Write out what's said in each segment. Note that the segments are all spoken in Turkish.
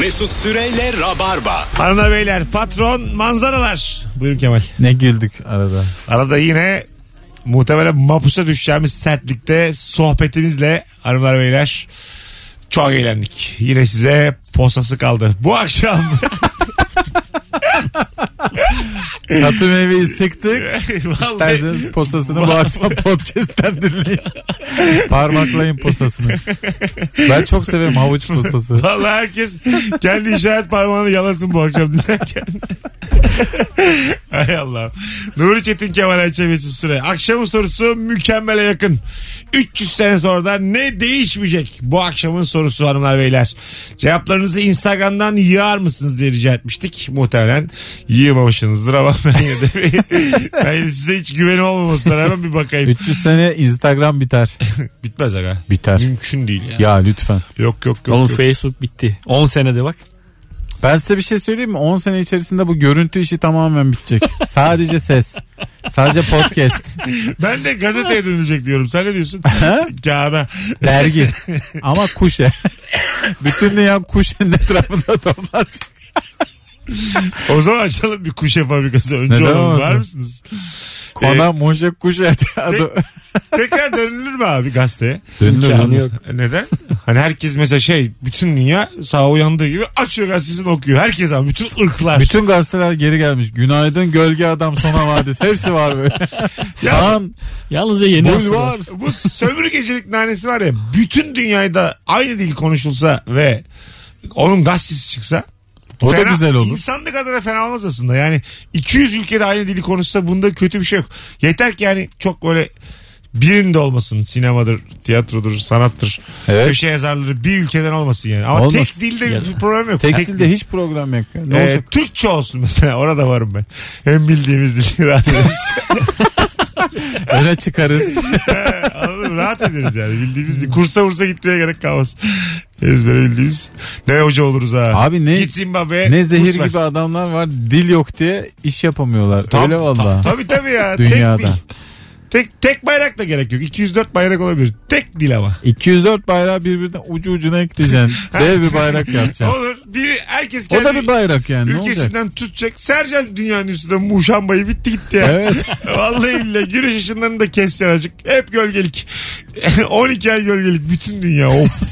Mesut Süreyle Rabarba. Hanımlar beyler patron manzaralar. Buyurun Kemal. Ne güldük arada. Arada yine muhtemelen mapusa düşeceğimiz sertlikte sohbetimizle hanımlar beyler çok eğlendik. Yine size posası kaldı. Bu akşam Katı meyveyi sıktık. İsterseniz posasını bu akşam podcast'ten dinleyin. Parmaklayın posasını. Ben çok severim havuç posası. Vallahi herkes kendi işaret parmağını yalasın bu akşam dinlerken. Hay Allah. Nuri Çetin Kemal Ayça Mesut Süre. Akşamın sorusu mükemmele yakın. 300 sene sonra da ne değişmeyecek? Bu akşamın sorusu hanımlar beyler. Cevaplarınızı Instagram'dan yığar mısınız diye rica etmiştik. Muhtemelen yığmamışsınızdır ama ben yine de ben size hiç güvenim olmamasına rağmen bir bakayım. 300 sene Instagram biter. Bitmez aga. Biter. Mümkün değil ya. Ya lütfen. Yok yok yok. Oğlum yok. Facebook bitti. 10 senede bak. Ben size bir şey söyleyeyim mi? 10 sene içerisinde bu görüntü işi tamamen bitecek. Sadece ses. Sadece podcast. Ben de gazeteye dönülecek diyorum. Sen ne diyorsun? Kağıda. Dergi. Ama kuşe. Bütün dünya kuşenin etrafında toplanacak. O zaman açalım bir kuşe fabrikası. Önce Neden olalım. Var mısınız? Kona moşe kuşe. Adı- Tekrar dönülür mü abi gazeteye? Dönülür İmkanı yok. Neden? Hani herkes mesela şey bütün dünya sağ uyandığı gibi açıyor gazetesini okuyor. Herkes ama bütün ırklar. Bütün gazeteler geri gelmiş. Günaydın gölge adam sona vadisi. Hepsi var böyle. Ya Kaan Yalnızca yeni bulvar. aslında. bu sömürgecilik nanesi var ya bütün dünyada aynı dil konuşulsa ve onun gazetesi çıksa O da güzel olur. İnsanlık adına fena olmaz aslında. Yani 200 ülkede aynı dili konuşsa bunda kötü bir şey yok. Yeter ki yani çok böyle birinde olmasın. Sinemadır, tiyatrodur, sanattır. Evet. Köşe yazarları bir ülkeden olmasın yani. Ama Olmasın. tek dilde Ya- bir problem yok. Tek dilde hiç program yok. Ne Ee, olacak? Türkçe olsun mesela orada varım ben. Hem bildiğimiz dili rahat ederiz. Öne çıkarız. Anladın mı? Rahat ederiz yani bildiğimiz. Kursa vursa gitmeye gerek kalmaz. Ezbere bildiğimiz. Ne hoca oluruz ha. Abi ne- Git Zimbabwe'ye. ne zehir gibi adamlar var. Dil yok diye iş yapamıyorlar. Tam- Öyle valla. Tabii tabii ya. Dünyada. Tek. Tek, tek bayrak da gerek yok. 204 bayrak olabilir. Tek dil ama. 204 bayrağı birbirine ucu ucuna ekleyeceksin. Dev bir bayrak yapacaksın. Olur. Biri, herkes O kendi da bir bayrak yani. Ne olacak? ülkesinden tutacak. Sercan dünyanın üstünde muşambayı bitti gitti ya. Evet. Vallahi billahi güneş ışınlarını da keseceksin azıcık. Hep gölgelik. 12 ay gölgelik. Bütün dünya. Of.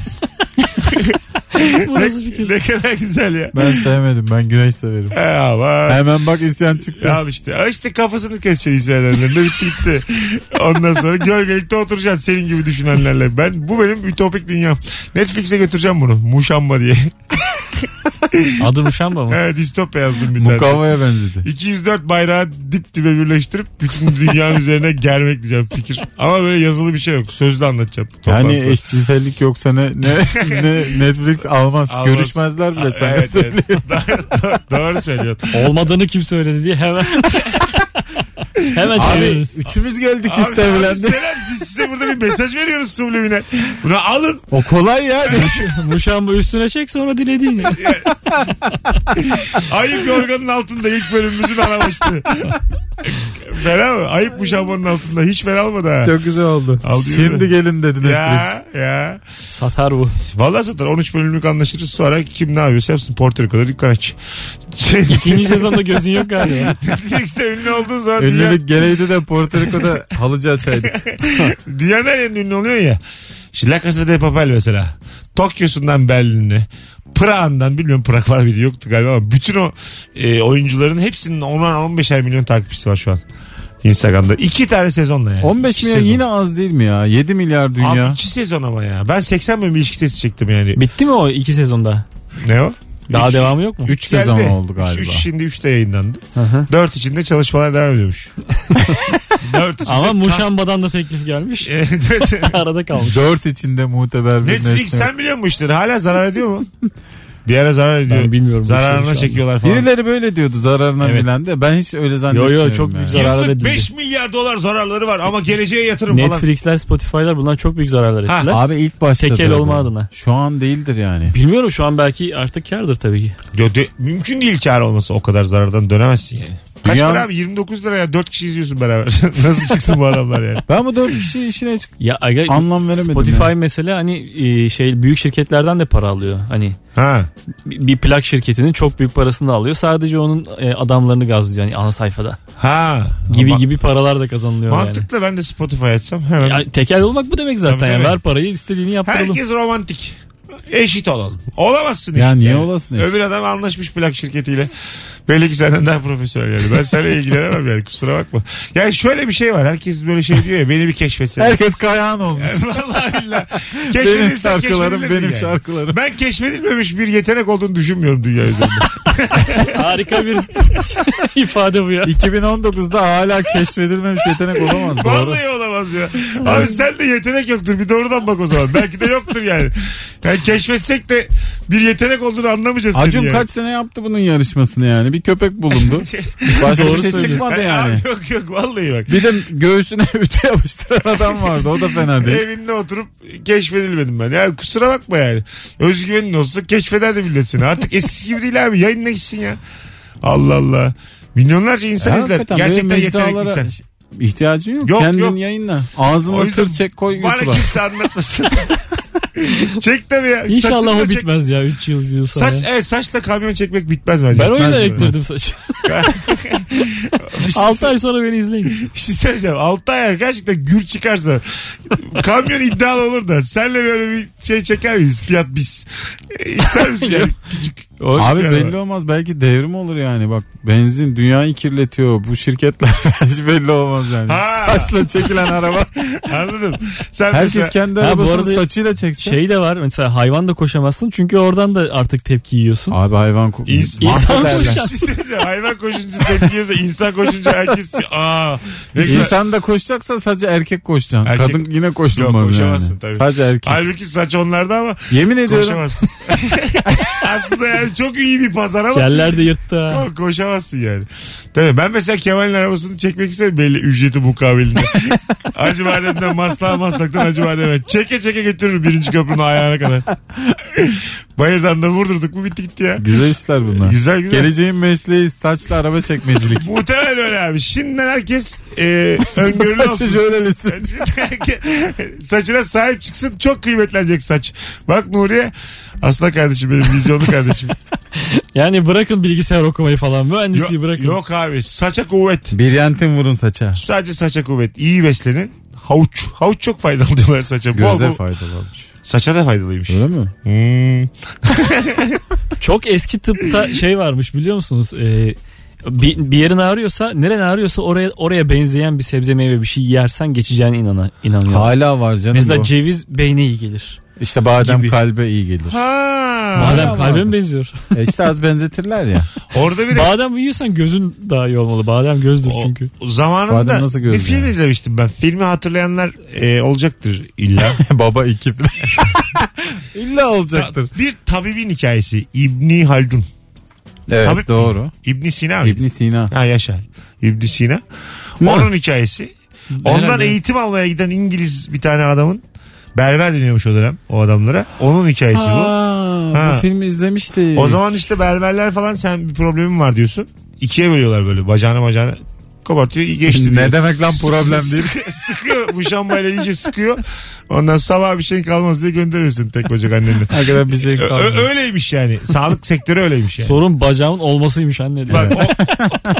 Bu nasıl fikir? ne kadar güzel ya. Ben sevmedim. Ben güneş severim. He ama. Hemen bak isyan çıktı. Al işte. Al işte kafasını keseceksin. Ne bitti gitti. Ondan sonra gölgelikte oturacaksın senin gibi düşünenlerle. Ben bu benim ütopik dünyam. Netflix'e götüreceğim bunu. Muşamba diye. Adı Muşamba mı? He, distopya yazdım bir tane. Mukavvaya benzedi. 204 bayrağı dip dibe birleştirip bütün dünyanın üzerine germek diyeceğim fikir. Ama böyle yazılı bir şey yok. Sözlü anlatacağım. Yani Toplantıda. eşcinsellik yoksa ne, ne, ne Netflix almaz. Almaz. Görüşmezler bile sana Evet, evet. doğru, doğru söylüyorsun. Olmadığını kim söyledi diye hemen hemen Abi çeviririz. üçümüz geldik Abi, abi selam. Biz size burada bir mesaj veriyoruz subliminal. Bunu alın. O kolay ya. Muşamba üstüne çek sonra dilediğin. Ayıp yorganın altında ilk bölümümüzün ana başlığı. Fena mı? Ayıp bu şambanın altında. Hiç fena olmadı ha. Çok güzel oldu. Al diyor Şimdi gelin dedi Netflix. ya ya. Satar bu. Vallahi satar. 13 bölümlük anlaşırız. Sonra kim ne yapıyorsa yapsın. Porto Rico'da dükkan aç. İkinci sezonda gözün yok galiba. Netflix'te ünlü olduğun zaman dünya, Ünlülük geleydi de Porto Rico'da halıcı açaydık. dünyanın her yerinde ünlü oluyor ya. Şimdi La Casa de Papel mesela. Tokyo'sundan Berlin'e. Prag'ından bilmiyorum Prag var mıydı yoktu galiba ama bütün o e, oyuncuların hepsinin 10-15 milyon takipçisi var şu an. Instagram'da. iki tane sezonla yani. 15 İki milyon sezon. yine az değil mi ya? 7 milyar dünya. Abi iki sezon ama ya. Ben 80 bölüm ilişki testi çektim yani. Bitti mi o iki sezonda? Ne o? Daha Üç- devamı yok mu? 3 sezon oldu galiba. Üç, şimdi 3'te yayınlandı. Hı hı. 4 içinde çalışmalar devam ediyormuş. 4 içinde. Ama Muşamba'dan da teklif gelmiş. Arada kalmış. 4 içinde muteber bir Netflix nesne. sen biliyor musun işleri? Hala zarar ediyor mu? Bir ara zarar ediyor. Ben bilmiyorum Zararına çekiyorlar falan. Birileri böyle diyordu zararına Evet. bilen de. Ben hiç öyle zannetmiyorum. Yo, çok büyük zarar. zararlar Yıllık edildi. 5 milyar dolar zararları var ama geleceğe yatırım falan. Netflix'ler, Spotify'lar bunlar çok büyük zararlar Ha, ettiler. Abi ilk başta. Tekel tabii. olma adına. Şu an değildir yani. Bilmiyorum şu an belki artık kardır tabii ki. Yo, de- mümkün değil kar olması o kadar zarardan dönemezsin yani. Kaç Dünya- para abi? 29 liraya 4 kişi izliyorsun beraber. Nasıl çıksın bu adamlar yani? Ben bu dört kişi işine çık. Ya aga, Anlam veremedim Spotify ya. mesela hani e, şey büyük şirketlerden de para alıyor. Hani Ha. bir plak şirketinin çok büyük parasını da alıyor. Sadece onun e, adamlarını gazlıyor yani ana sayfada. Ha. Gibi Ama- gibi paralar da kazanılıyor yani. Mantıklı ben de Spotify açsam hemen. Ya, tekel olmak bu demek zaten. Tabii, yani. Ver parayı istediğini yaptıralım. Herkes romantik. Eşit olalım. Olamazsın Ya eşit niye yani. olasın eşit? Öbür adam anlaşmış plak şirketiyle. Belli ki senden daha profesyonel yani. Ben seninle ilgilenemem yani kusura bakma. Yani şöyle bir şey var. Herkes böyle şey diyor ya beni bir keşfetsene. Herkes kayağın olmuş. Vallahi billahi. benim şarkılarım keşfedilir benim yani. şarkılarım. Ben keşfedilmemiş bir yetenek olduğunu düşünmüyorum dünya üzerinde. Harika bir ifade bu ya. 2019'da hala keşfedilmemiş yetenek olamaz. Doğru. Vallahi olamaz ya. Abi sen de yetenek yoktur. Bir doğrudan bak o zaman. Belki de yoktur yani. Yani keşfetsek de bir yetenek olduğunu anlamayacağız. Acun seni yani. kaç sene yaptı bunun yarışmasını yani. Bir köpek bulundu. Başka Doğru bir şey çıkmadı yani. Abi yok yok vallahi bak. Bir de göğsüne ütü yapıştıran adam vardı. O da fena değil. Evinde oturup keşfedilmedim ben. Ya kusura bakma yani. Özgüvenin olsa keşfederdi millet seni. Artık eskisi gibi değil abi. Yayınla gitsin ya. Allah Allah. Milyonlarca insan Ya izler. Gerçekten yetenekli insan. ihtiyacın yok. Yok, Kendin yok. yayınla. Ağzına tır çek koy Bana YouTube'a. kimse anlatmasın. çek tabii ya. İnşallah Saçını da o çek. bitmez ya 3 yıl yıl sonra. Saç, evet saçla kamyon çekmek bitmez bence. ben o yüzden Bitmez ektirdim saçı. Bir şey 6 ay sonra beni izleyin. Bir şey söyleyeceğim. 6 ay gerçekten gür çıkarsa kamyon iddialı olur da senle böyle bir şey çeker miyiz? Fiyat biz. İster misin yani? Küçük. O- Abi Yani. belli olmaz. Belki devrim olur yani. Bak benzin dünyayı kirletiyor. Bu şirketler hiç belli olmaz yani. Ha. Saçla çekilen araba. Anladım. Sen Herkes mesela, kendi Ha, arabasını arada saçıyla çekse. Şey de var mesela hayvan da koşamazsın çünkü oradan da artık tepki yiyorsun. Abi hayvan ko- İns- İnsan bir şey. Hayvan koşunca tepki yiyorsa insan koşunca herkes aa. İnsan da koşacaksa sadece erkek koşacaksın. Erkek- Kadın yine Yok, koşulmaz koşamazsın yani. tabii. Sadece erkek. Halbuki saç onlarda ama Yemin ediyorum. koşamazsın. Aslında yani çok iyi bir pazar ama Keller de yırttı ha. Ko- koşamazsın yani. Tabii ben mesela Kemal'in arabasını çekmek isterim belli ücreti mukabilinde. Hacı Badem'den Maslak'a Maslak'tan Hacı Badem'e. Çeke çeke götürür birinci köprünün ayağına kadar. Bayırdan da vurdurduk mu bitti gitti ya. Güzel işler bunlar. Güzel güzel. Geleceğin mesleği saçlı araba çekmecilik. Muhtemelen öyle abi. Şimdiden herkes e, öngörülü Saçı olsun. jölelisi. Şimdi herkes Saçına sahip çıksın çok kıymetlenecek saç. Bak Nuriye asla kardeşim benim vizyonlu kardeşim. Yani bırakın bilgisayar okumayı falan mühendisliği yok, bırakın. yok abi saça kuvvet. Bir yentin vurun saça. Sadece saça kuvvet. İyi beslenin. Havuç. Havuç çok faydalı diyorlar saça. Göze bol- faydalı avuç. Saça da faydalıymış. Öyle mi? Hmm. Çok eski tıpta şey varmış biliyor musunuz? Ee, bir, bir yerin ağrıyorsa neren ağrıyorsa oraya oraya benzeyen bir sebze meyve bir şey yersen geçeceğine inana, inanıyor. Hala var canım Mesela bu. ceviz beyne iyi gelir. İşte badem gibi. kalbe iyi gelir. Ha. Badem kalbe mi benziyor? E işte az benzetirler ya. Orada bir de Badem yiyorsan gözün daha iyi olmalı. Badem gözdür o, çünkü. o zamanında Badem nasıl bir gördün film izlemiştim ben. Filmi hatırlayanlar e, olacaktır illa. Baba iki İlla olacaktır. bir tabibin hikayesi. İbni Haldun. Evet Tabip doğru. İbni Sina mı? İbn Sina. Ha yaşa. İbni Sina. Onun hikayesi. Ondan Herhalde. eğitim almaya giden İngiliz bir tane adamın berber deniyormuş o dönem o adamlara. Onun hikayesi bu. Ha. Bu filmi izlemiştik. O zaman işte berberler falan sen bir problemin var diyorsun. İkiye bölüyorlar böyle bacağını bacağını kopartıyor geçti diyor. ne demek lan problem değil. Sıkıyor, sıkıyor bu şambayla iyice sıkıyor. Ondan sabah bir şey kalmaz diye gönderiyorsun tek bacak anneni. Hakikaten bir şey kalmadı. ö- öyleymiş yani. Sağlık sektörü öyleymiş yani. Sorun bacağımın olmasıymış anne diyor. Bak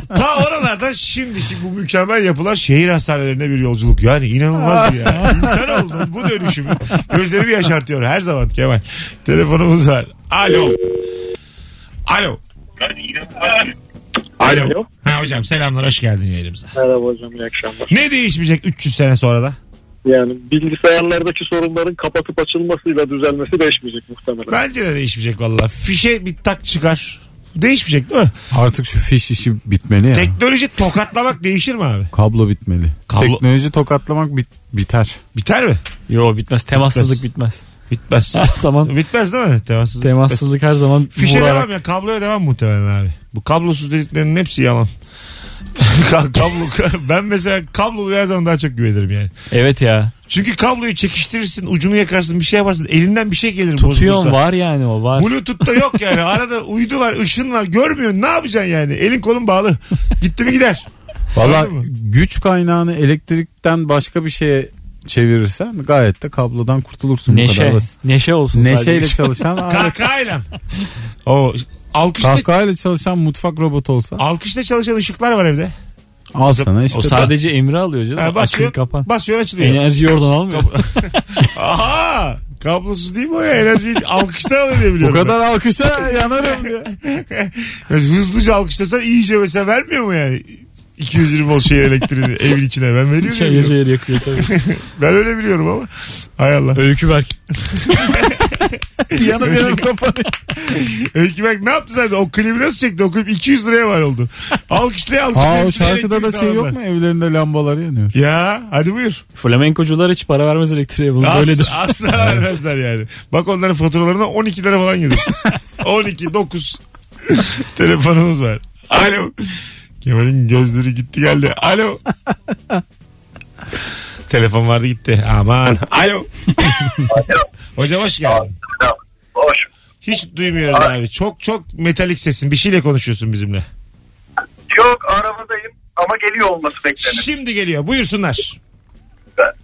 o, ta oralarda şimdiki bu mükemmel yapılan şehir hastanelerine bir yolculuk. Yani inanılmaz bir ya. İnsan oldun bu dönüşümü. Gözlerimi yaşartıyor her zaman Kemal. Telefonumuz var. Alo. Alo. Alo. Alo. Ha hocam selamlar hoş geldin yayınımıza. Merhaba hocam iyi akşamlar. Ne değişmeyecek 300 sene sonra da? Yani bilgisayarlardaki sorunların kapatıp açılmasıyla düzelmesi değişmeyecek muhtemelen. Bence de değişmeyecek valla. Fişe bir tak çıkar. Değişmeyecek değil mi? Artık şu fiş işi bitmeli ya. Teknoloji tokatlamak değişir mi abi? Kablo bitmeli. Kablo- Teknoloji tokatlamak bit- biter. Biter mi? Yo bitmez. Temassızlık bitmez. Bitmez. Her zaman Bitmez değil mi? Temassızlık. bitmez. temassızlık her zaman Fişe vurarak. devam ya kabloya devam muhtemelen abi. Bu kablosuz dediklerinin hepsi yalan. Ka- kablo ben mesela kablolu her zaman daha çok güvenirim yani. Evet ya. Çünkü kabloyu çekiştirirsin ucunu yakarsın bir şey yaparsın elinden bir şey gelir Tutuyorsun bozulursa. var yani o var. Bluetooth'ta yok yani. Arada uydu var, ışın var. Görmüyorsun. Ne yapacaksın yani? Elin kolun bağlı. Gitti mi gider. Valla güç kaynağını elektrikten başka bir şeye çevirirsen gayet de kablodan kurtulursun. Bu Neşe. kadar basit. Neşe olsun sadece. Neşeyle çalışan alet. Kahkahayla. O alkışla, Kahkahayla çalışan mutfak robotu olsa. alkışla çalışan ışıklar var evde. Al sana işte. O sadece emri alıyor canım. Ha, Açıl basıyor, kapan. basıyor açılıyor. Enerjiyi oradan almıyor. Aha! Kablosuz değil mi o ya? Enerjiyi alkışlar alıyor diye Bu biliyorum. kadar alkışa yanarım diye. ben. Hızlıca alkışlasan iyice mesela vermiyor mu yani? 220 volt şey elektriğini evin içine ben veriyorum. Çayır ya. çayır yakıyor tabii. Ben öyle biliyorum ama. Hay Allah. Öykü Berk. Yanıp yanıp kapanıyor. Öykü bak ne yaptı zaten? O klibi nasıl çekti? O klip 200 liraya var oldu. Alkışlaya alkışlaya. Aa o şarkıda da şey yok mu? Evlerinde lambalar yanıyor. Ya hadi buyur. Flamenkocular hiç para vermez elektriğe bunu. As- Böyledir. Asla vermezler yani. Bak onların faturalarına 12 lira falan gelir. 12, 9. Telefonumuz var. Alo. Kemal'in gözleri gitti geldi. Alo. Telefon vardı gitti. Aman. Alo. Hocam hoş geldin. Hoş. Hiç duymuyoruz abi. Çok çok metalik sesin. Bir şeyle konuşuyorsun bizimle. Yok arabadayım ama geliyor olması beklenir. Şimdi geliyor. Buyursunlar.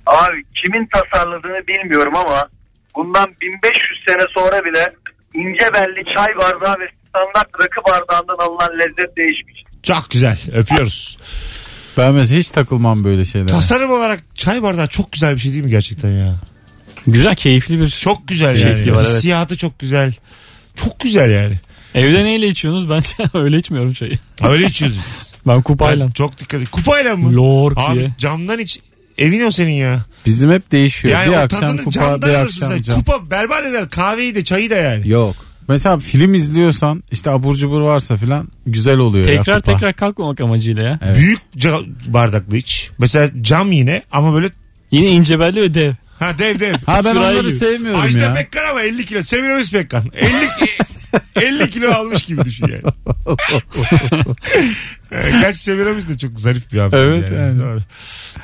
Abi kimin tasarladığını bilmiyorum ama bundan 1500 sene sonra bile ince belli çay bardağı ve standart rakı bardağından alınan lezzet değişmiş. Çok güzel. Öpüyoruz. Ben mesela hiç takılmam böyle şeylere. Tasarım olarak çay bardağı çok güzel bir şey değil mi gerçekten ya? Güzel keyifli bir. Çok güzel Şekli yani. var, evet. Hissiyatı çok güzel. Çok güzel yani. Evde neyle içiyorsunuz? Ben öyle içmiyorum çayı. Öyle içiyoruz biz. Ben kupayla. Ben çok dikkat et. Kupayla mı? Lord Abi diye. camdan iç. Evin o senin ya. Bizim hep değişiyor. Yani bir o akşam tadını kupa, camdan bir alırsın akşam sen. cam. Kupa berbat eder. Kahveyi de çayı da yani. Yok. Mesela film izliyorsan işte abur cubur varsa filan güzel oluyor ya Tekrar kupa. tekrar kalkmamak amacıyla ya. Evet. Büyük ca- bardaklı iç. Mesela cam yine ama böyle Yine ince belli ve dev. ha dev dev. Ha ben Sürahi onları gibi. sevmiyorum Ajda ya. Pekkan ama 50 kilo. Semiramis Pekkan. 50 50 kilo almış gibi düşün yani. Gerçi Semiramis de çok zarif bir hanımefendi Evet, yani. Doğru.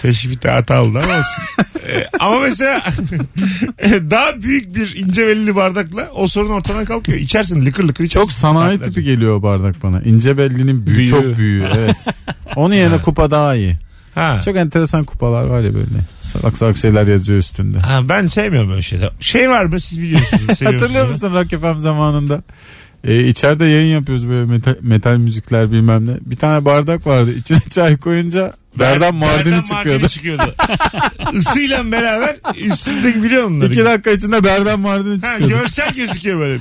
Teşbihte hata oldu ama olsun. Ee, ama mesela daha büyük bir ince belli bardakla o sorun ortadan kalkıyor. İçersin lıkır lıkır içersin. Çok sanayi tipi geliyor o bardak bana. İnce bellinin büyüğü, Büyüğü. çok büyüğü evet. Onun yerine kupa daha iyi. Ha. Çok enteresan kupalar var ya böyle. Salak salak şeyler yazıyor üstünde. Ha, ben sevmiyorum böyle şeyler. Şey var mı siz biliyorsunuz. Hatırlıyor musun Rock FM zamanında? Ee, içeride yayın yapıyoruz böyle metal, metal müzikler bilmem ne. Bir tane bardak vardı. İçine çay koyunca Berdan Mardin'i Berdan çıkıyordu. Mardin'i çıkıyordu. Isıyla beraber üstündeki biliyor musun? İki dakika içinde Berdan Mardin'i Ha, çıkıyordu. görsel gözüküyor böyle.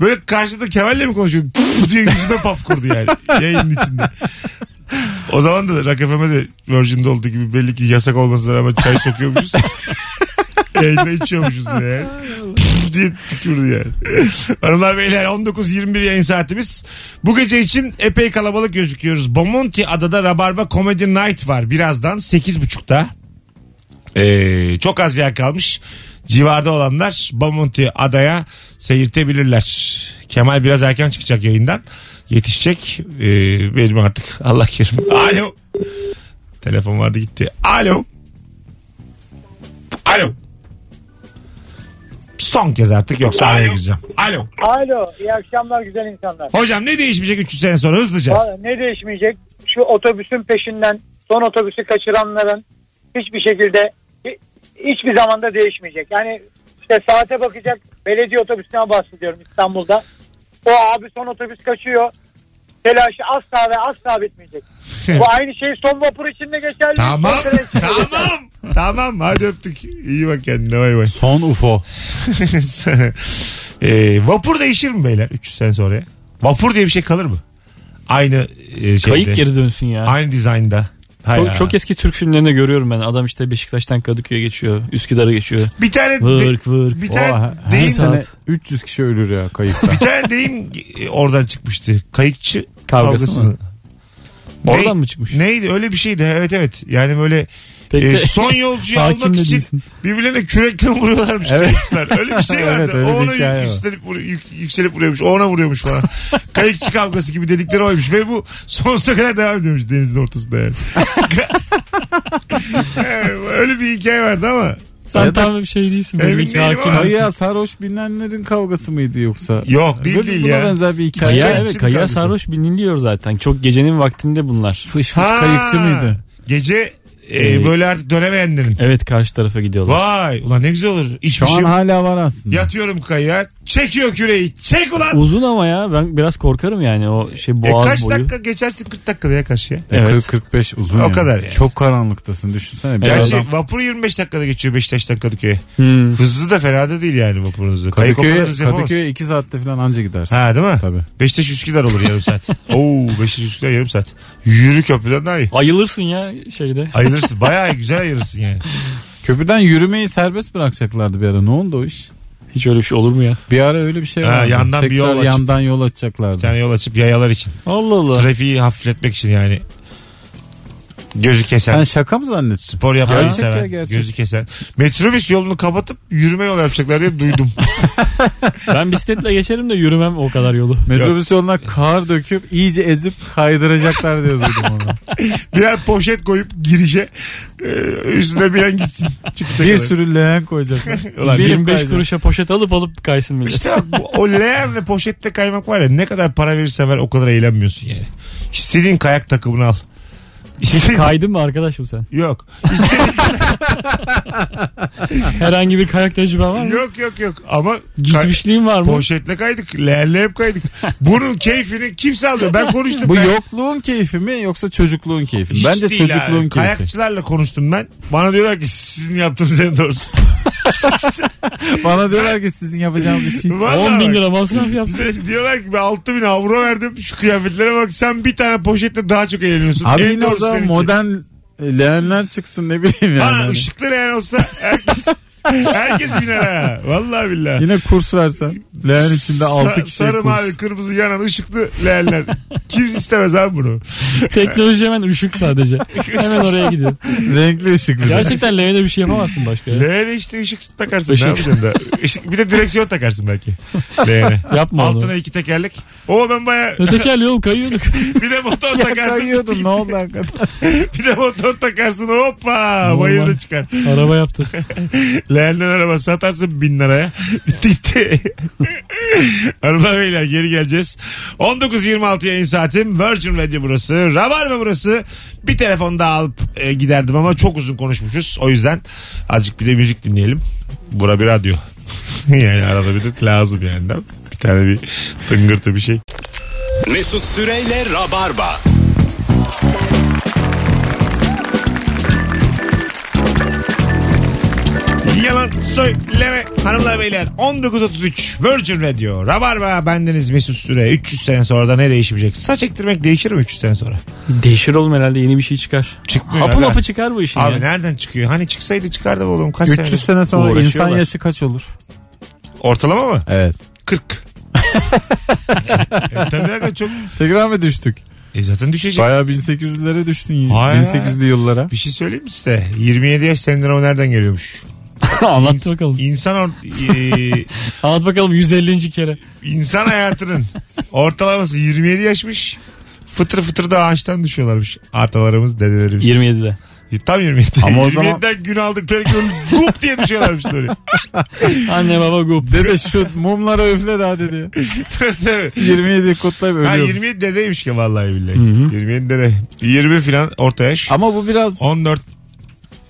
Böyle karşımda Kemal'le mi konuşuyordu? Puf diye yüzüme paf kurdu yani. Yayının içinde. O zaman da Rock FM'e de Virgin'de olduğu gibi belli ki yasak olmasına rağmen çay sokuyormuşuz. Yayında içiyormuşuz yani. Diye tükürdü yani. Hanımlar beyler 19.21 yayın saatimiz. Bu gece için epey kalabalık gözüküyoruz. Bomonti adada Rabarba Comedy Night var. Birazdan 8.30'da. Ee, çok az yer kalmış. Civarda olanlar Bomonti adaya seyirtebilirler. Kemal biraz erken çıkacak yayından. Yetişecek. Ee, benim artık Allah kerim. Alo. Telefon vardı gitti. Alo. Alo. Son kez artık yoksa araya gireceğim. Alo. Alo, iyi akşamlar güzel insanlar. Hocam ne değişmeyecek 300 sene sonra hızlıca? Vallahi Ne değişmeyecek? Şu otobüsün peşinden son otobüsü kaçıranların hiçbir şekilde hi- hiçbir zamanda değişmeyecek. Yani işte saate bakacak belediye otobüsüne bahsediyorum İstanbul'da. O abi son otobüs kaçıyor. Telaşı asla ve asla bitmeyecek. Bu aynı şey son vapur için de geçerli. Tamam. tamam. Tamam hadi öptük. İyi bak kendine bay bay. Son UFO. e, vapur değişir mi beyler 300 sene sonra? Vapur diye bir şey kalır mı? Aynı e, şeyde. Kayık geri dönsün ya. Aynı dizaynda. Hay Çok, ha. çok eski Türk filmlerinde görüyorum ben. Adam işte Beşiktaş'tan Kadıköy'e geçiyor. Üsküdar'a geçiyor. Bir tane de- Vırk vırk. bir tane Oha, her deyim, sene saat. 300 kişi ölür ya kayıkta. bir tane deyim oradan çıkmıştı. Kayıkçı Kavgası kavgası. mı? Ne- Oradan mı çıkmış? Neydi öyle bir şeydi evet evet. Yani böyle Pek e, son yolcuyu almak için değilsin. birbirlerine kürekten vuruyorlarmış Evet. kayıkçılar. Öyle bir şey Evet, vardı. öyle bir o ona yükselip, vur- yük- yükselip vuruyormuş. O ona vuruyormuş falan. Kayıkçı kavgası gibi dedikleri oymuş. Ve bu sonsuza kadar devam ediyormuş denizin ortasında yani. öyle bir hikaye vardı ama Sen Ya tam bir şey değilsin. Emin değilim Kayığa sarhoş binenlerin kavgası mıydı yoksa? Yok değil Böyle değil buna ya. benzer bir hikaye. Kaya, evet, kardeşim? sarhoş biliniliyor zaten. Çok gecenin vaktinde bunlar. Fış fış Ha, kayıkçı mıydı? Gece e, Ee, böyle artık dönemeyenlerin. Evet karşı tarafa gidiyorlar. Vay ulan ne güzel olur. Şu an hala var aslında. Yatıyorum kayığa. Çekiyor küreği. Çek ulan. Uzun ama ya ben biraz korkarım yani o şey E, boğaz kaç boyu. dakika geçersin 40 dakikada ya karşıya. E, Evet. 40-45 uzun O yani. kadar yani. Çok karanlıktasın düşünsene. Bir Gerçi adam vapur 25 dakikada geçiyor Beşiktaş'tan Kadıköy'e. Hmm. Hızlı da fena da değil yani vapurun hızı. Kayık o kadar Kadıköy'e, hızlı yapamaz. Kadıköy'e 2 saatte falan anca gidersin. Ha değil mi? Tabii. Beşiktaş Üsküdar olur yarım saat. Oo Beşiktaş Üsküdar yarım saat. Yürü köprüden daha iyi. Ayılırsın ya şeyde. Ayırırsın. Bayağı güzel ayırırsın yani. Köprüden yürümeyi serbest bırakacaklardı bir ara. Ne oldu o iş? Hiç öyle bir şey olur mu ya? Bir ara öyle bir şey Ha, vardı. yandan bir Tekrar yol açıp- yandan yol açacaklardı. Bir tane yol açıp yayalar için. Allah Allah. Trafiği hafifletmek için yani. Gözü kesen. Sen şaka mı zannettin? Spor yapmayı Gerçek ya, seven. gerçek. Gözü kesen. Metrobüs yolunu kapatıp yürüme yolu yapacaklar diye duydum. Ben bisikletle geçerim de yürümem o kadar yolu. Metrobüs yoluna kar döküp iyice ezip kaydıracaklar diye duydum onu. Birer poşet koyup girişe e, üstüne bir an gitsin. Çıkacak bir adam. sürü leğen koyacaklar. Ulan Binip 25 kayacak. kuruşa poşet alıp alıp kaysın millet. İşte bak bu, o leğenle poşette kaymak var ya ne kadar para verirsen ver o kadar eğlenmiyorsun yani. İstediğin kayak takımını al. İstediğin... Kaydın mı arkadaşım sen? yok. Herhangi bir kayak tecrüben var mı? yok yok yok ama Gitmişliğin var mı? poşetle kaydık. Leğenle hep kaydık. Bunun keyfini kimse almıyor. Ben konuştum. Bu Kayak- yokluğun keyfi mi yoksa çocukluğun keyfi mi? Hiç Bence değil çocukluğun keyfi. Kayakçılarla konuştum ben. Bana diyorlar ki sizin yaptığınız en doğrusu. Bana diyorlar ki sizin yapacağınız işi. Vallahi 10 bin bak. lira masraf yaptın. Bize diyorlar ki ben 6 bin avro verdim. Şu kıyafetlere bak sen bir tane poşetle daha çok eğleniyorsun. Abi En yine o zaman seninki. modern leğenler çıksın ne bileyim yani. Ha ışıklı leğen olsa herkes herkes biner ha. Vallahi billahi. Yine kurs versen. Leğen içinde 6 Sa- kişi Sarı kurs. mavi kırmızı yanan ışıklı leğenler. Kimse istemez abi bunu. Teknoloji hemen ışık sadece. Hemen oraya gidiyor. Renkli ışıklı. Gerçekten leğene bir şey yapamazsın başka ya. Leğene işte ışık takarsın. Işık. Ne yapacaksın da? Işık, bir de direksiyon takarsın belki. Leğene. Yapma Altına onu. iki tekerlek. O ben baya Ne tekerli oğlum kayıyorduk. bir de motor Ya takarsın. kayıyordun ne oldu hakikaten? Bir de motor takarsın hoppa Normal. bayırda çıkar. Araba yaptı. Leğenden araba satarsın bin liraya. Bitti gitti. Hanımlar beyler geri geleceğiz. 19.26 yayın saatim. Virgin Radio burası. Rabarba burası. Bir telefon daha alıp e, giderdim ama çok uzun konuşmuşuz. O yüzden azıcık bir de müzik dinleyelim. Bura bir radyo. yani arada bir de lazım yani. Bir tane bir tıngırtı bir şey. Mesut Süreyle Rabarba. Yalan söyleme hanımlar beyler 19.33 Virgin Radio Rabarba bendeniz Mesut Süre 300 sene sonra da ne değişmeyecek saç ektirmek değişir mi 300 sene sonra Değişir oğlum herhalde yeni bir şey çıkar. çıkmıyor Hapı mapı çıkar bu işin abi ya. nereden çıkıyor hani çıksaydı çıkardı be oğlum kaç 300 sene sene sonra insan Uğraşıyorlar. yaşı kaç olur? ortalama mı Evet. 40 e, tabii aga çok Tekrar mı düştük? e, zaten düşecek Bayağı 1800'lere düştün. Hayır. 1800'lü yıllara. bir şey söyleyeyim mi size 27 yaş sendromu nereden geliyormuş Anlat bakalım. İnsan or- e, Anlat bakalım 150. kere. insan hayatının ortalaması 27 yaşmış fıtır fıtır da ağaçtan düşüyorlarmış atalarımız dedelerimiz 27'de. E, Tam 27. Ama o zaman- 27'den gün aldıkları gün gup diye düşüyorlarmış oraya. Anne baba gup. Dede şu mumlara üfle daha dedi. Tabii. 27 kutlayıp ha, ölüyorum. 27 dedeymiş ki vallahi billahi. Hı hı. 27 dede. 20 filan orta yaş. Ama bu biraz 14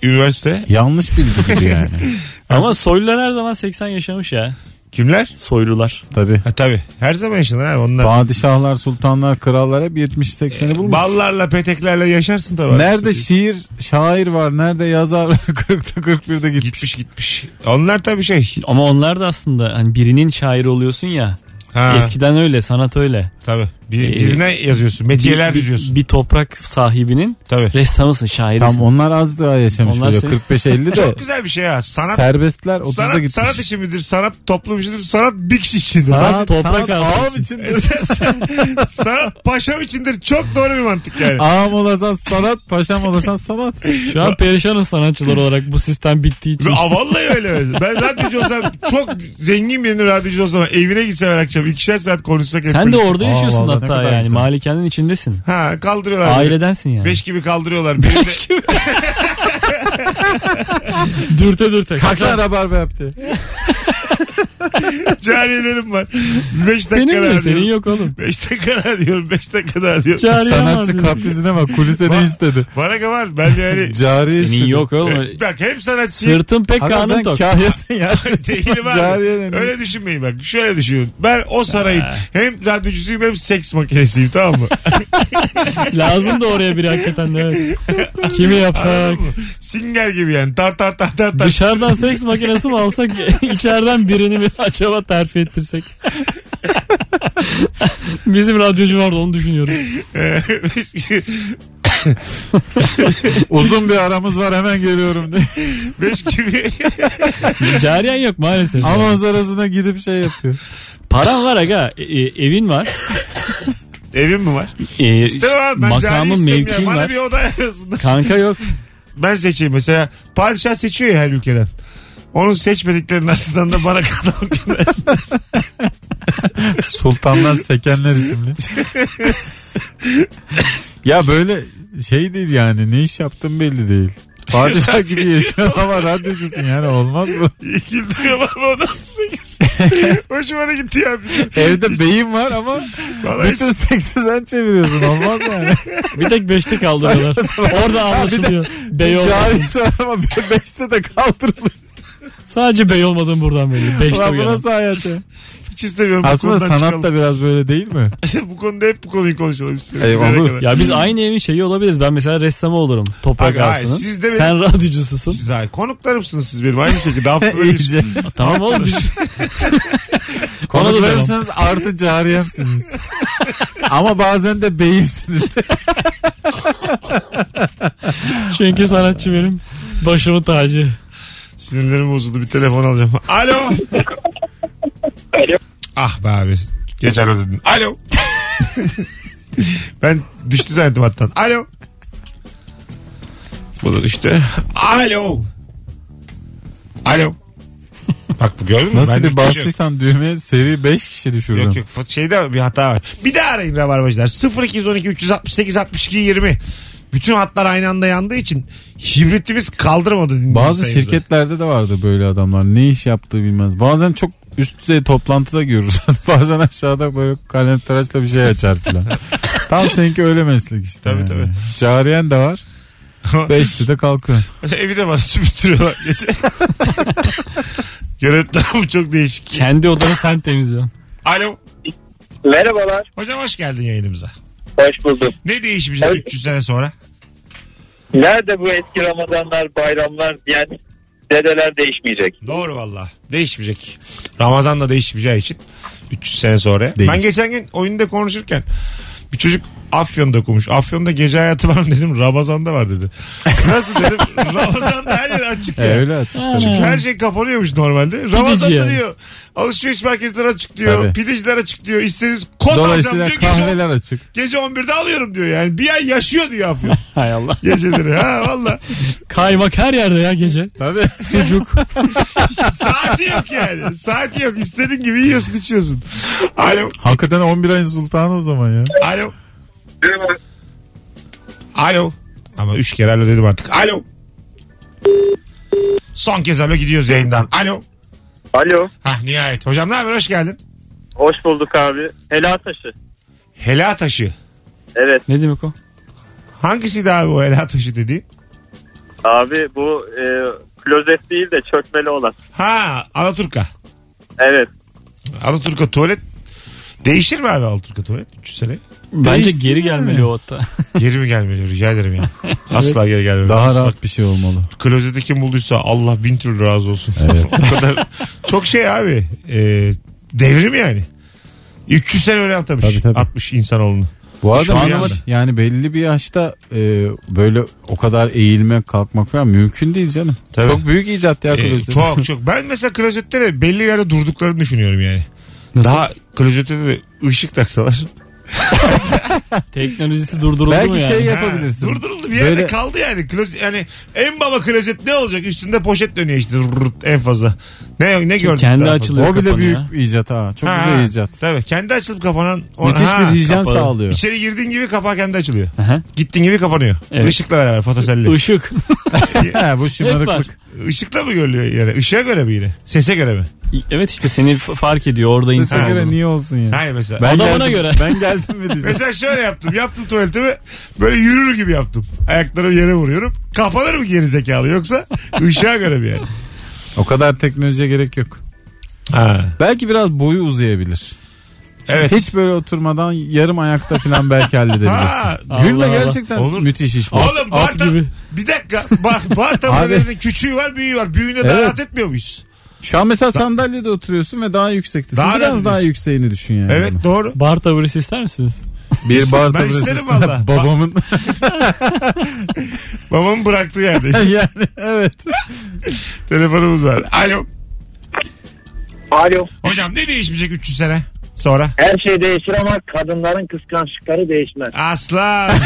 üniversite. yanlış bilgi gibi yani. Ama soylular her zaman 80 yaşamış ya. Kimler? Soylular. Tabii. Ha tabii. Her zaman yaşanır abi onlar. Padişahlar, sultanlar, krallar hep 70-80'i bulmuş. Ballarla peteklerle yaşarsın tabii. Nerede şiir, şair var, nerede yazar 40'ta 41'de gitmiş. Gitmiş gitmiş. Onlar tabii şey. Ama onlar da aslında hani birinin şairi oluyorsun ya. Ha, Eskiden öyle sanat öyle. Tabii. Bir, Ee, birine yazıyorsun. Metiyeler bir, bir, düzüyorsun. bir toprak sahibinin Tabii. ressamısın şairisin. Tam onlar az daha yaşamış Onlar böyle senin- 45-50 de. Çok güzel bir şey ha. Sanat Serbestler 30'da sanat, gitmiş. sanat için midir? Sanat toplum içindir. Sanat bir kişi içindir. Sanat toprak ağam için. içindir. sanat paşam içindir. Çok doğru bir mantık yani. Ağam olasan sanat, paşam olasan sanat. Şu an perişanız sanatçılar olarak bu sistem bittiği için. Aa, vallahi öyle. Ben radyocu olsam çok zengin birinin radyocu olsam evine gitsem her akşam ikişer saat konuşsak hep Sen de birlikte. orada yaşıyorsun vallahi ne hatta kadar yani güzel. malikanenin içindesin. Ha kaldırıyorlar. beni. Ailedensin yani. Beş gibi kaldırıyorlar. Beni de dürte dürte. Kalk lan rabarba yaptı. cariyelerim var. Beş dakika Senin daha mi? Senin diyorum. yok oğlum. Beş dakika daha diyorum. Beş dakika daha diyorum. Cariye Sanatçı var. kaprisine bak kulise ne istedi. Bana var. Ben yani. Cariye istedi. Senin yok oğlum. E, Bak hem sanatçıyım. Sırtın pek kanun sen tok. kahyasin ya. Değilim abi. Cariye. Öyle düşünmeyin bak. Şöyle düşünün. Ben o sarayın hem radyocusuyum hem seks makinesiyim tamam mı? Lazım da oraya biri hakikaten de. Evet. Kimi yapsak? Anladın mı? Singer gibi yani. Tar tar tar tar tar. Dışarıdan seks makinesi mi alsak içeriden birini mi acaba terfi ettirsek? Bizim radyocu vardı onu düşünüyorum. Uzun bir aramız var hemen geliyorum diye. Beş gibi. Cariyen yok maalesef. Anons arasında gidip şey yapıyor. Paran var aga e- e- evin var. Evim mi var? E, İstemem abi. Ben makamın ya. mevkin Bana var. bir oda. Kanka yok. Ben seçeyim mesela. Padişah seçiyor ya her ülkeden. Onun seçmediklerinin arasından da bana katalog göndersinler. Sultanlar Sekenler isimli. ya böyle şey değil yani ne iş yaptığın belli değil. Padişah gibi yaşıyorsun ama radyocusun yani olmaz mı? Güldürüyorum ama o da. Hoşuma da gitti ya. Evde beyin var ama Vallahi bütün seksi sen çeviriyorsun olmaz yani. Bir tek beşte kaldırıyorlar. Orada anlaşılıyor. Bey olmadın. Carisi var ama beşte de kaldırılıyor. Sadece bey olmadın buradan belli. Beşte Ulan bu nasıl hayat ya? hiç istemiyorum. bu Aslında konudan sanat çıkalım. da biraz böyle değil mi? bu konuda hep bu konuyu konuşalım istiyorum. Ey, Nereye olur. kadar? Ya biz aynı evin şeyi olabiliriz. Ben mesela ressamı olurum. Toprak Aga, hayır, Ağası'nın. siz de benim- Sen radyocususun. Siz daha konuklarımsınız siz benim aynı şekilde. Haftada bir. İyice. tamam oğlum biz... Ona da Konuklarımsınız artı cariyemsiniz. Ama bazen de beyimsiniz. Çünkü sanatçı benim başımın tacı. Sinirlerim bozuldu bir telefon alacağım. Alo. Alo. Ah be abi. Geç alo dedin. Alo. ben düştü zannettim hattan. Alo. Bu da düştü. Alo. Alo. Bak bu gördün mü? Nasıl Bende bir hiçbir şey bastıysan düğmeye seri 5 kişi düşürdün. Yok yok şeyde bir hata var. Bir daha arayın Rabarbacılar. 0212 368 62 20. Bütün hatlar aynı anda yandığı için hibritimiz kaldırmadı dinleyici Bazı sayımızı. şirketlerde de vardı böyle adamlar. Ne iş yaptığı bilmez. Bazen çok üst düzey toplantıda görürüz. Bazen aşağıda böyle kalem tıraşla bir şey açar filan. Tam seninki öyle meslek işte. Tabii, yani. tabii. Cariyen de var. Beşli de kalkıyor. Evi de bana süpürtüyorlar. Gece. Yönetmen bu çok değişik. Kendi odanı sen temizliyorsun. Alo. Merhabalar. Hocam hoş geldin yayınımıza. Hoş buldum. Ne değişmeyecek Evet. 300 sene sonra? Nerede bu eski Ramazanlar, bayramlar diyen dedeler değişmeyecek. Doğru valla. Değişmeyecek. Ramazan da değişmeyeceği için 300 sene sonra. Değiş. Ben geçen gün oyunda konuşurken bir çocuk Afyon'da okumuş. Afyon'da gece hayatı var mı dedim. Ramazan'da var dedi. Nasıl dedim. Ramazan'da her yer açık ya. öyle açık. Çünkü her şey kapanıyormuş normalde. Ramazan'da yani. diyor. Alışveriş merkezleri açık diyor. Tabii. Pideciler açık diyor. İstediğiniz kod alacağım diyor. Gece, açık. gece 11'de alıyorum diyor yani. Bir ay yaşıyor diyor Afyon. Hay Allah. Geceleri ha valla. Kaymak her yerde ya gece. Tabii. Sucuk. Saati yok yani. Saati yok. İstediğin gibi yiyorsun içiyorsun. Alo. Hakikaten 11 ayın sultanı o zaman ya. Alo. Alo. Ama üç kere alo dedim artık. Alo. Son kez alo gidiyoruz yayından. Alo. Alo. Hah nihayet. Hocam ne haber? Hoş geldin. Hoş bulduk abi. Helal taşı. Hela taşı. Evet. ne demek o? Hangisiydi abi o hela taşı dediğin? Abi bu e, klozet değil de çökmeli olan. Ha Alaturka. Evet. Alaturka tuvalet Değişir mi abi Alaturka tuvalet 300 sene? Bence Değişsin geri gelmeli o hatta. Geri mi gelmeli rica ederim ya. Asla geri gelmeli. Daha Asla. rahat bir şey olmalı. Klozeti kim bulduysa Allah bin türlü razı olsun. Evet. o kadar çok şey abi. E, devrim yani. 300 sene öyle yapmış. Tabii, tabii. 60 insanoğlunu. Bu arada Şu yani belli bir yaşta e, böyle o kadar eğilmek kalkmak falan mümkün değil canım. Tabii. Çok büyük icat ya E, klozet. çok çok. Ben mesela klozette de belli yerde durduklarını düşünüyorum yani. Nasıl? Daha klozette de ışık taksalar. Teknolojisi durduruldu mu Belki yani? şey Ha, yapabilirsin. durduruldu bir yerde Böyle- kaldı yani. Klozet, yani en baba klozet ne olacak? Üstünde poşet dönüyor işte rrrt en fazla. Ne ne gördün? kendi daha fazla? açılıyor. O bile kapanıyor. büyük icat ha. Çok Ha, güzel icat. Tabii kendi açılıp kapanan. o- Müthiş ha, bir hijyen kapalı. sağlıyor. İçeri girdiğin gibi kapağı kendi açılıyor. Aha. Gittiğin gibi kapanıyor. Evet. Işıkla beraber fotoselli. Işık. He, bu Hep var. şımarıklık. Işıkla mı görülüyor yani? Işığa göre mi yine? Sese göre mi? Evet işte seni f- fark ediyor orada Sese insan göre olduğunu. niye olsun ya? Hayır mesela. Ben Adamına geldim, göre. Ben geldim mi diyeceğim. Mesela şöyle yaptım. Yaptım tuvaletimi. Böyle yürür gibi yaptım. Ayaklarımı yere vuruyorum. Kapanır mı geri zekalı yoksa ışığa göre mi yani? O kadar teknolojiye gerek yok. Ha. Belki biraz boyu uzayabilir. Evet. Hiç böyle oturmadan yarım ayakta falan belki halledebilirsin. Ha, Gülle Allah Allah. gerçekten Olur. müthiş iş bu. Oğlum at tam- gibi. bir dakika bak bar Abi. taburelerinin küçüğü var büyüğü var. Büyüğüne daha Evet. rahat etmiyor muyuz? Şu an mesela sandalyede oturuyorsun ve daha yüksektesin. Daha Biraz daha ediyorsun. yükseğini düşün yani. Evet doğru. Bar taburesi ister misiniz? Bir bar Ben taburesi isterim valla. Babamın Babamın bıraktığı yerde. yani evet. Telefonumuz var. Alo. Alo. Hocam ne değişmeyecek 300 sene sonra? Her şey değişir ama kadınların kıskançlıkları değişmez. Aslan.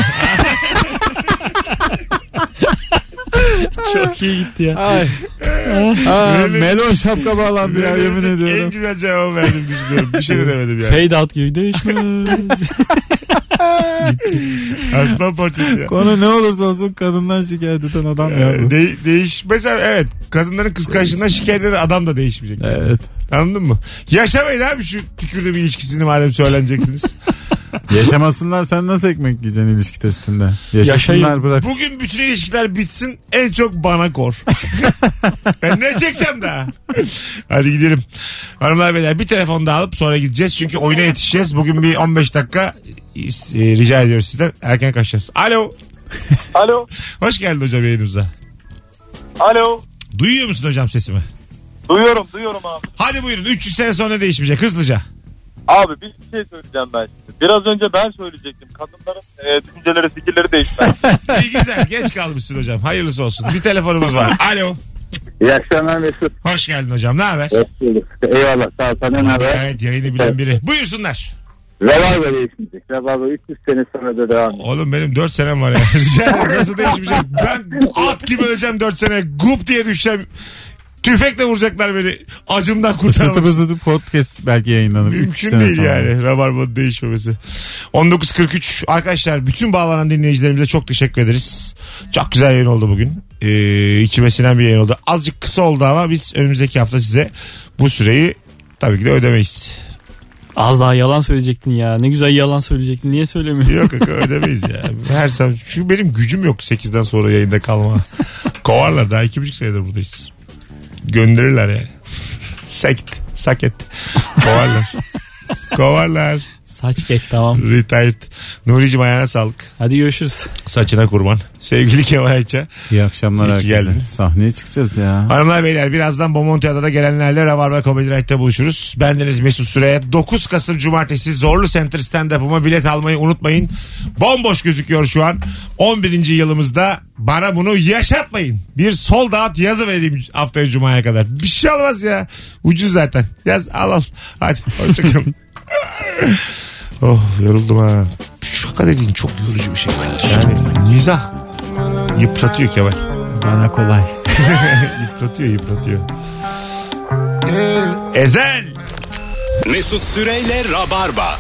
Çok iyi gitti ya. Ay. Aa, melon şapka bağlandı ya yemin En ediyorum. güzel cevabı verdim düşünüyorum. Bir şey de demedim yani. Fade out gibi değişmez. Aslan parçası ya. Konu ne olursa olsun kadından şikayet eden adam ya Ee, bu. de- değiş mesela evet kadınların kıskançlığından şikayet eden adam da değişmeyecek. Evet. Anladın mı? Yaşamayın abi şu tükürdüğüm ilişkisini madem söyleneceksiniz. Yaşamasınlar sen nasıl ekmek yiyeceksin ilişki testinde? Yaşasınlar Yaşayın. bırak. Bugün bütün ilişkiler bitsin en çok bana kor. ben ne çekeceğim daha? Hadi gidelim. Hanımlar beyler bir telefon daha alıp sonra gideceğiz. Çünkü oyuna yetişeceğiz. Bugün bir 15 dakika e, rica ediyoruz sizden. Erken kaçacağız. Alo. Alo. Hoş geldin hocam yayınımıza. Alo. Duyuyor musun hocam sesimi? Duyuyorum duyuyorum abi. Hadi buyurun 300 sene sonra ne değişmeyecek hızlıca. Abi bir şey söyleyeceğim ben şimdi. Biraz önce ben söyleyecektim. Kadınların e, düşünceleri, fikirleri değişmez. İyi güzel geç kalmışsın hocam. Hayırlısı olsun. Bir telefonumuz var. Alo. İyi akşamlar Mesut. Hoş geldin hocam. Ne haber? Hoş bulduk. Eyvallah sağ ol. Sana ne haber? Evet yayını bilen biri. Buyursunlar. Rabarba değişmeyecek. Rabarba 300 sene sonra da devam edecek. Oğlum benim 4 senem var ya. Rica ederim nasıl değişmeyecek? Ben at gibi öleceğim 4 sene. Gup diye düşeceğim. Tüfekle vuracaklar beni. Acımdan Isıtıp kurtarmak. ısıtıp podcast belki yayınlanır. Mümkün değil sonra. yani Rabarba'nın değişmemesi. 19.43 arkadaşlar bütün bağlanan dinleyicilerimize çok teşekkür ederiz. Çok güzel yayın oldu bugün. Ee, içime sinen bir yayın oldu. Azıcık kısa oldu ama biz önümüzdeki hafta size bu süreyi tabii ki de ödemeyiz. Az daha yalan söyleyecektin ya. Ne güzel yalan söyleyecektin. Niye söylemiyorsun? Yok yok ödemeyiz ya. Her zaman çünkü benim gücüm yok 8'den sonra yayında kalma. Kovarlar daha iki buçuk senedir buradayız. Gönderirler yani. Sekt. Saket. Kovarlar. Kovarlar. Saç ket tamam. Retired. Nuri'cim ayağına sağlık. Hadi görüşürüz. Saçına kurban. Sevgili Kemal Ayça. İyi akşamlar İyi herkese. geldin. Sahneye çıkacağız ya. Hanımlar beyler birazdan Bomontiada'da gelenlerle Rabarba Comedy Night'te buluşuruz. Bendeniz Mesut Süre'ye 9 Kasım Cumartesi Zorlu Center stand-up'ıma bilet almayı unutmayın. Bomboş gözüküyor şu an. 11. yılımızda bana bunu yaşatmayın. Bir sol dağıt yazı vereyim haftaya Cuma'ya kadar. Bir şey olmaz ya. Ucuz zaten. Yaz al al. Hadi hoşçakalın. oh yoruldum ha. Şaka dediğin çok yorucu bir şey. Yani mizah yıpratıyor Kemal. Bana kolay. Yıpratıyor yıpratıyor. Ezel. Mesut Süreyle Rabarba.